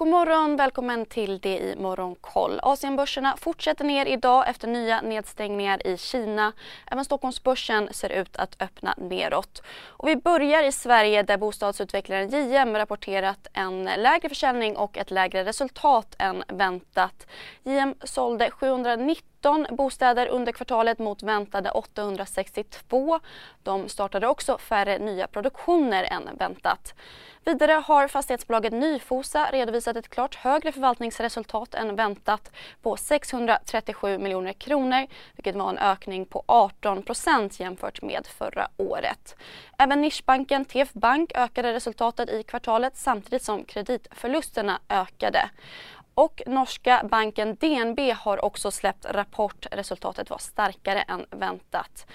God morgon, välkommen till det i Morgonkoll. Asienbörserna fortsätter ner idag efter nya nedstängningar i Kina. Även Stockholmsbörsen ser ut att öppna neråt. Och vi börjar i Sverige där bostadsutvecklaren JM rapporterat en lägre försäljning och ett lägre resultat än väntat. JM sålde 790 19 bostäder under kvartalet mot väntade 862. De startade också färre nya produktioner än väntat. Vidare har fastighetsbolaget Nyfosa redovisat ett klart högre förvaltningsresultat än väntat på 637 miljoner kronor vilket var en ökning på 18 procent jämfört med förra året. Även nischbanken TF Bank ökade resultatet i kvartalet samtidigt som kreditförlusterna ökade. Och norska banken DNB har också släppt rapport. Resultatet var starkare än väntat.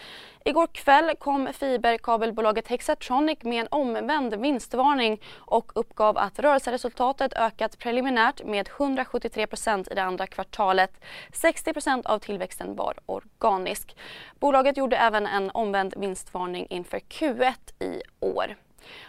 Igår kväll kom fiberkabelbolaget Hexatronic med en omvänd vinstvarning och uppgav att rörelseresultatet ökat preliminärt med 173% i det andra kvartalet. 60% av tillväxten var organisk. Bolaget gjorde även en omvänd vinstvarning inför Q1 i år.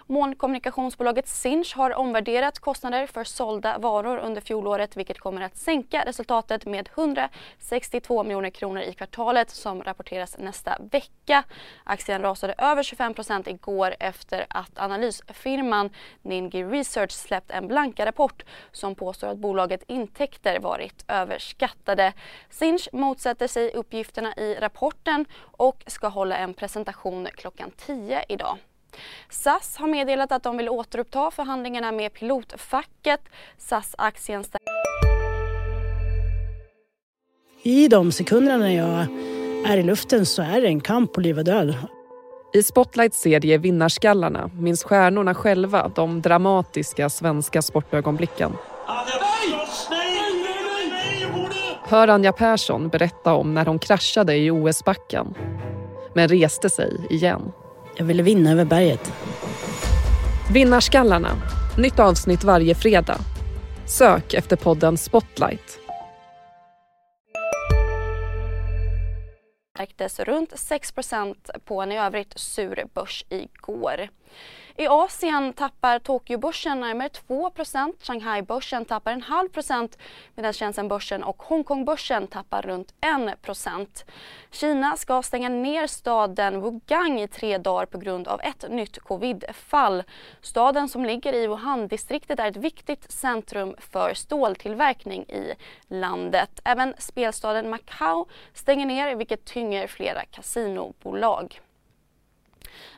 Molnkommunikationsbolaget Sinch har omvärderat kostnader för sålda varor under fjolåret vilket kommer att sänka resultatet med 162 miljoner kronor i kvartalet som rapporteras nästa vecka. Aktien rasade över 25% igår efter att analysfirman Ningi Research släppt en blanka rapport som påstår att bolagets intäkter varit överskattade. Sinch motsätter sig uppgifterna i rapporten och ska hålla en presentation klockan 10 idag. SAS har meddelat att de vill återuppta förhandlingarna med pilotfacket. SAS-aktien I de sekunderna när jag är i luften så är det en kamp på liv och död. I Spotlights serie Vinnarskallarna minns stjärnorna själva de dramatiska svenska sportögonblicken. Hör Anja Persson berätta om när hon kraschade i OS-backen men reste sig igen. Jag ville vinna över berget. Vinnarskallarna. Nytt avsnitt varje fredag. Sök efter podden Spotlight. märktes runt 6 på en i övrigt sur börs igår. I Asien tappar Tokyobörsen närmare 2% Shanghai-börsen tappar en halv procent medan Shenzhen-börsen och Hongkong-börsen tappar runt 1% Kina ska stänga ner staden Wugang i tre dagar på grund av ett nytt covidfall. Staden som ligger i Wuhan-distriktet är ett viktigt centrum för ståltillverkning i landet. Även spelstaden Macao stänger ner vilket tynger flera kasinobolag.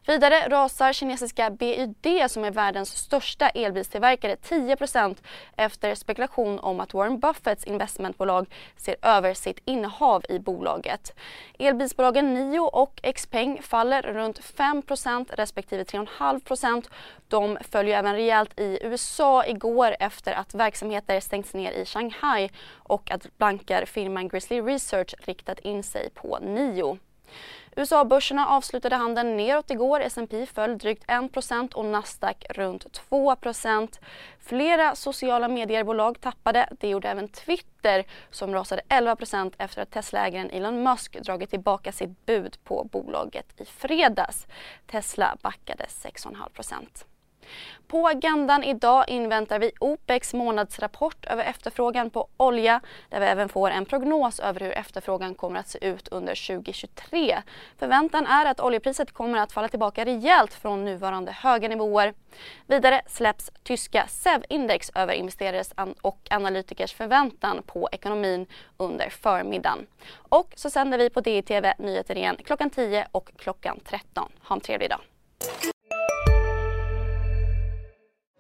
Vidare rasar kinesiska BYD som är världens största elbilstillverkare 10% efter spekulation om att Warren Buffetts investmentbolag ser över sitt innehav i bolaget. Elbilsbolagen Nio och Xpeng faller runt 5% respektive 3,5% De följer även rejält i USA igår efter att verksamheter stängts ner i Shanghai och att bankarfirman Grizzly Research riktat in sig på Nio. USA-börserna avslutade handeln neråt igår. S&P föll drygt 1% och Nasdaq runt 2% Flera sociala mediebolag tappade. Det gjorde även Twitter som rasade 11% efter att Tesla-ägaren Elon Musk dragit tillbaka sitt bud på bolaget i fredags. Tesla backade 6,5 på agendan idag inväntar vi OPECs månadsrapport över efterfrågan på olja där vi även får en prognos över hur efterfrågan kommer att se ut under 2023. Förväntan är att oljepriset kommer att falla tillbaka rejält från nuvarande höga nivåer. Vidare släpps tyska SEV-index över investerares och analytikers förväntan på ekonomin under förmiddagen. Och så sänder vi på DTV Nyheter igen klockan 10 och klockan 13. Ha en trevlig dag.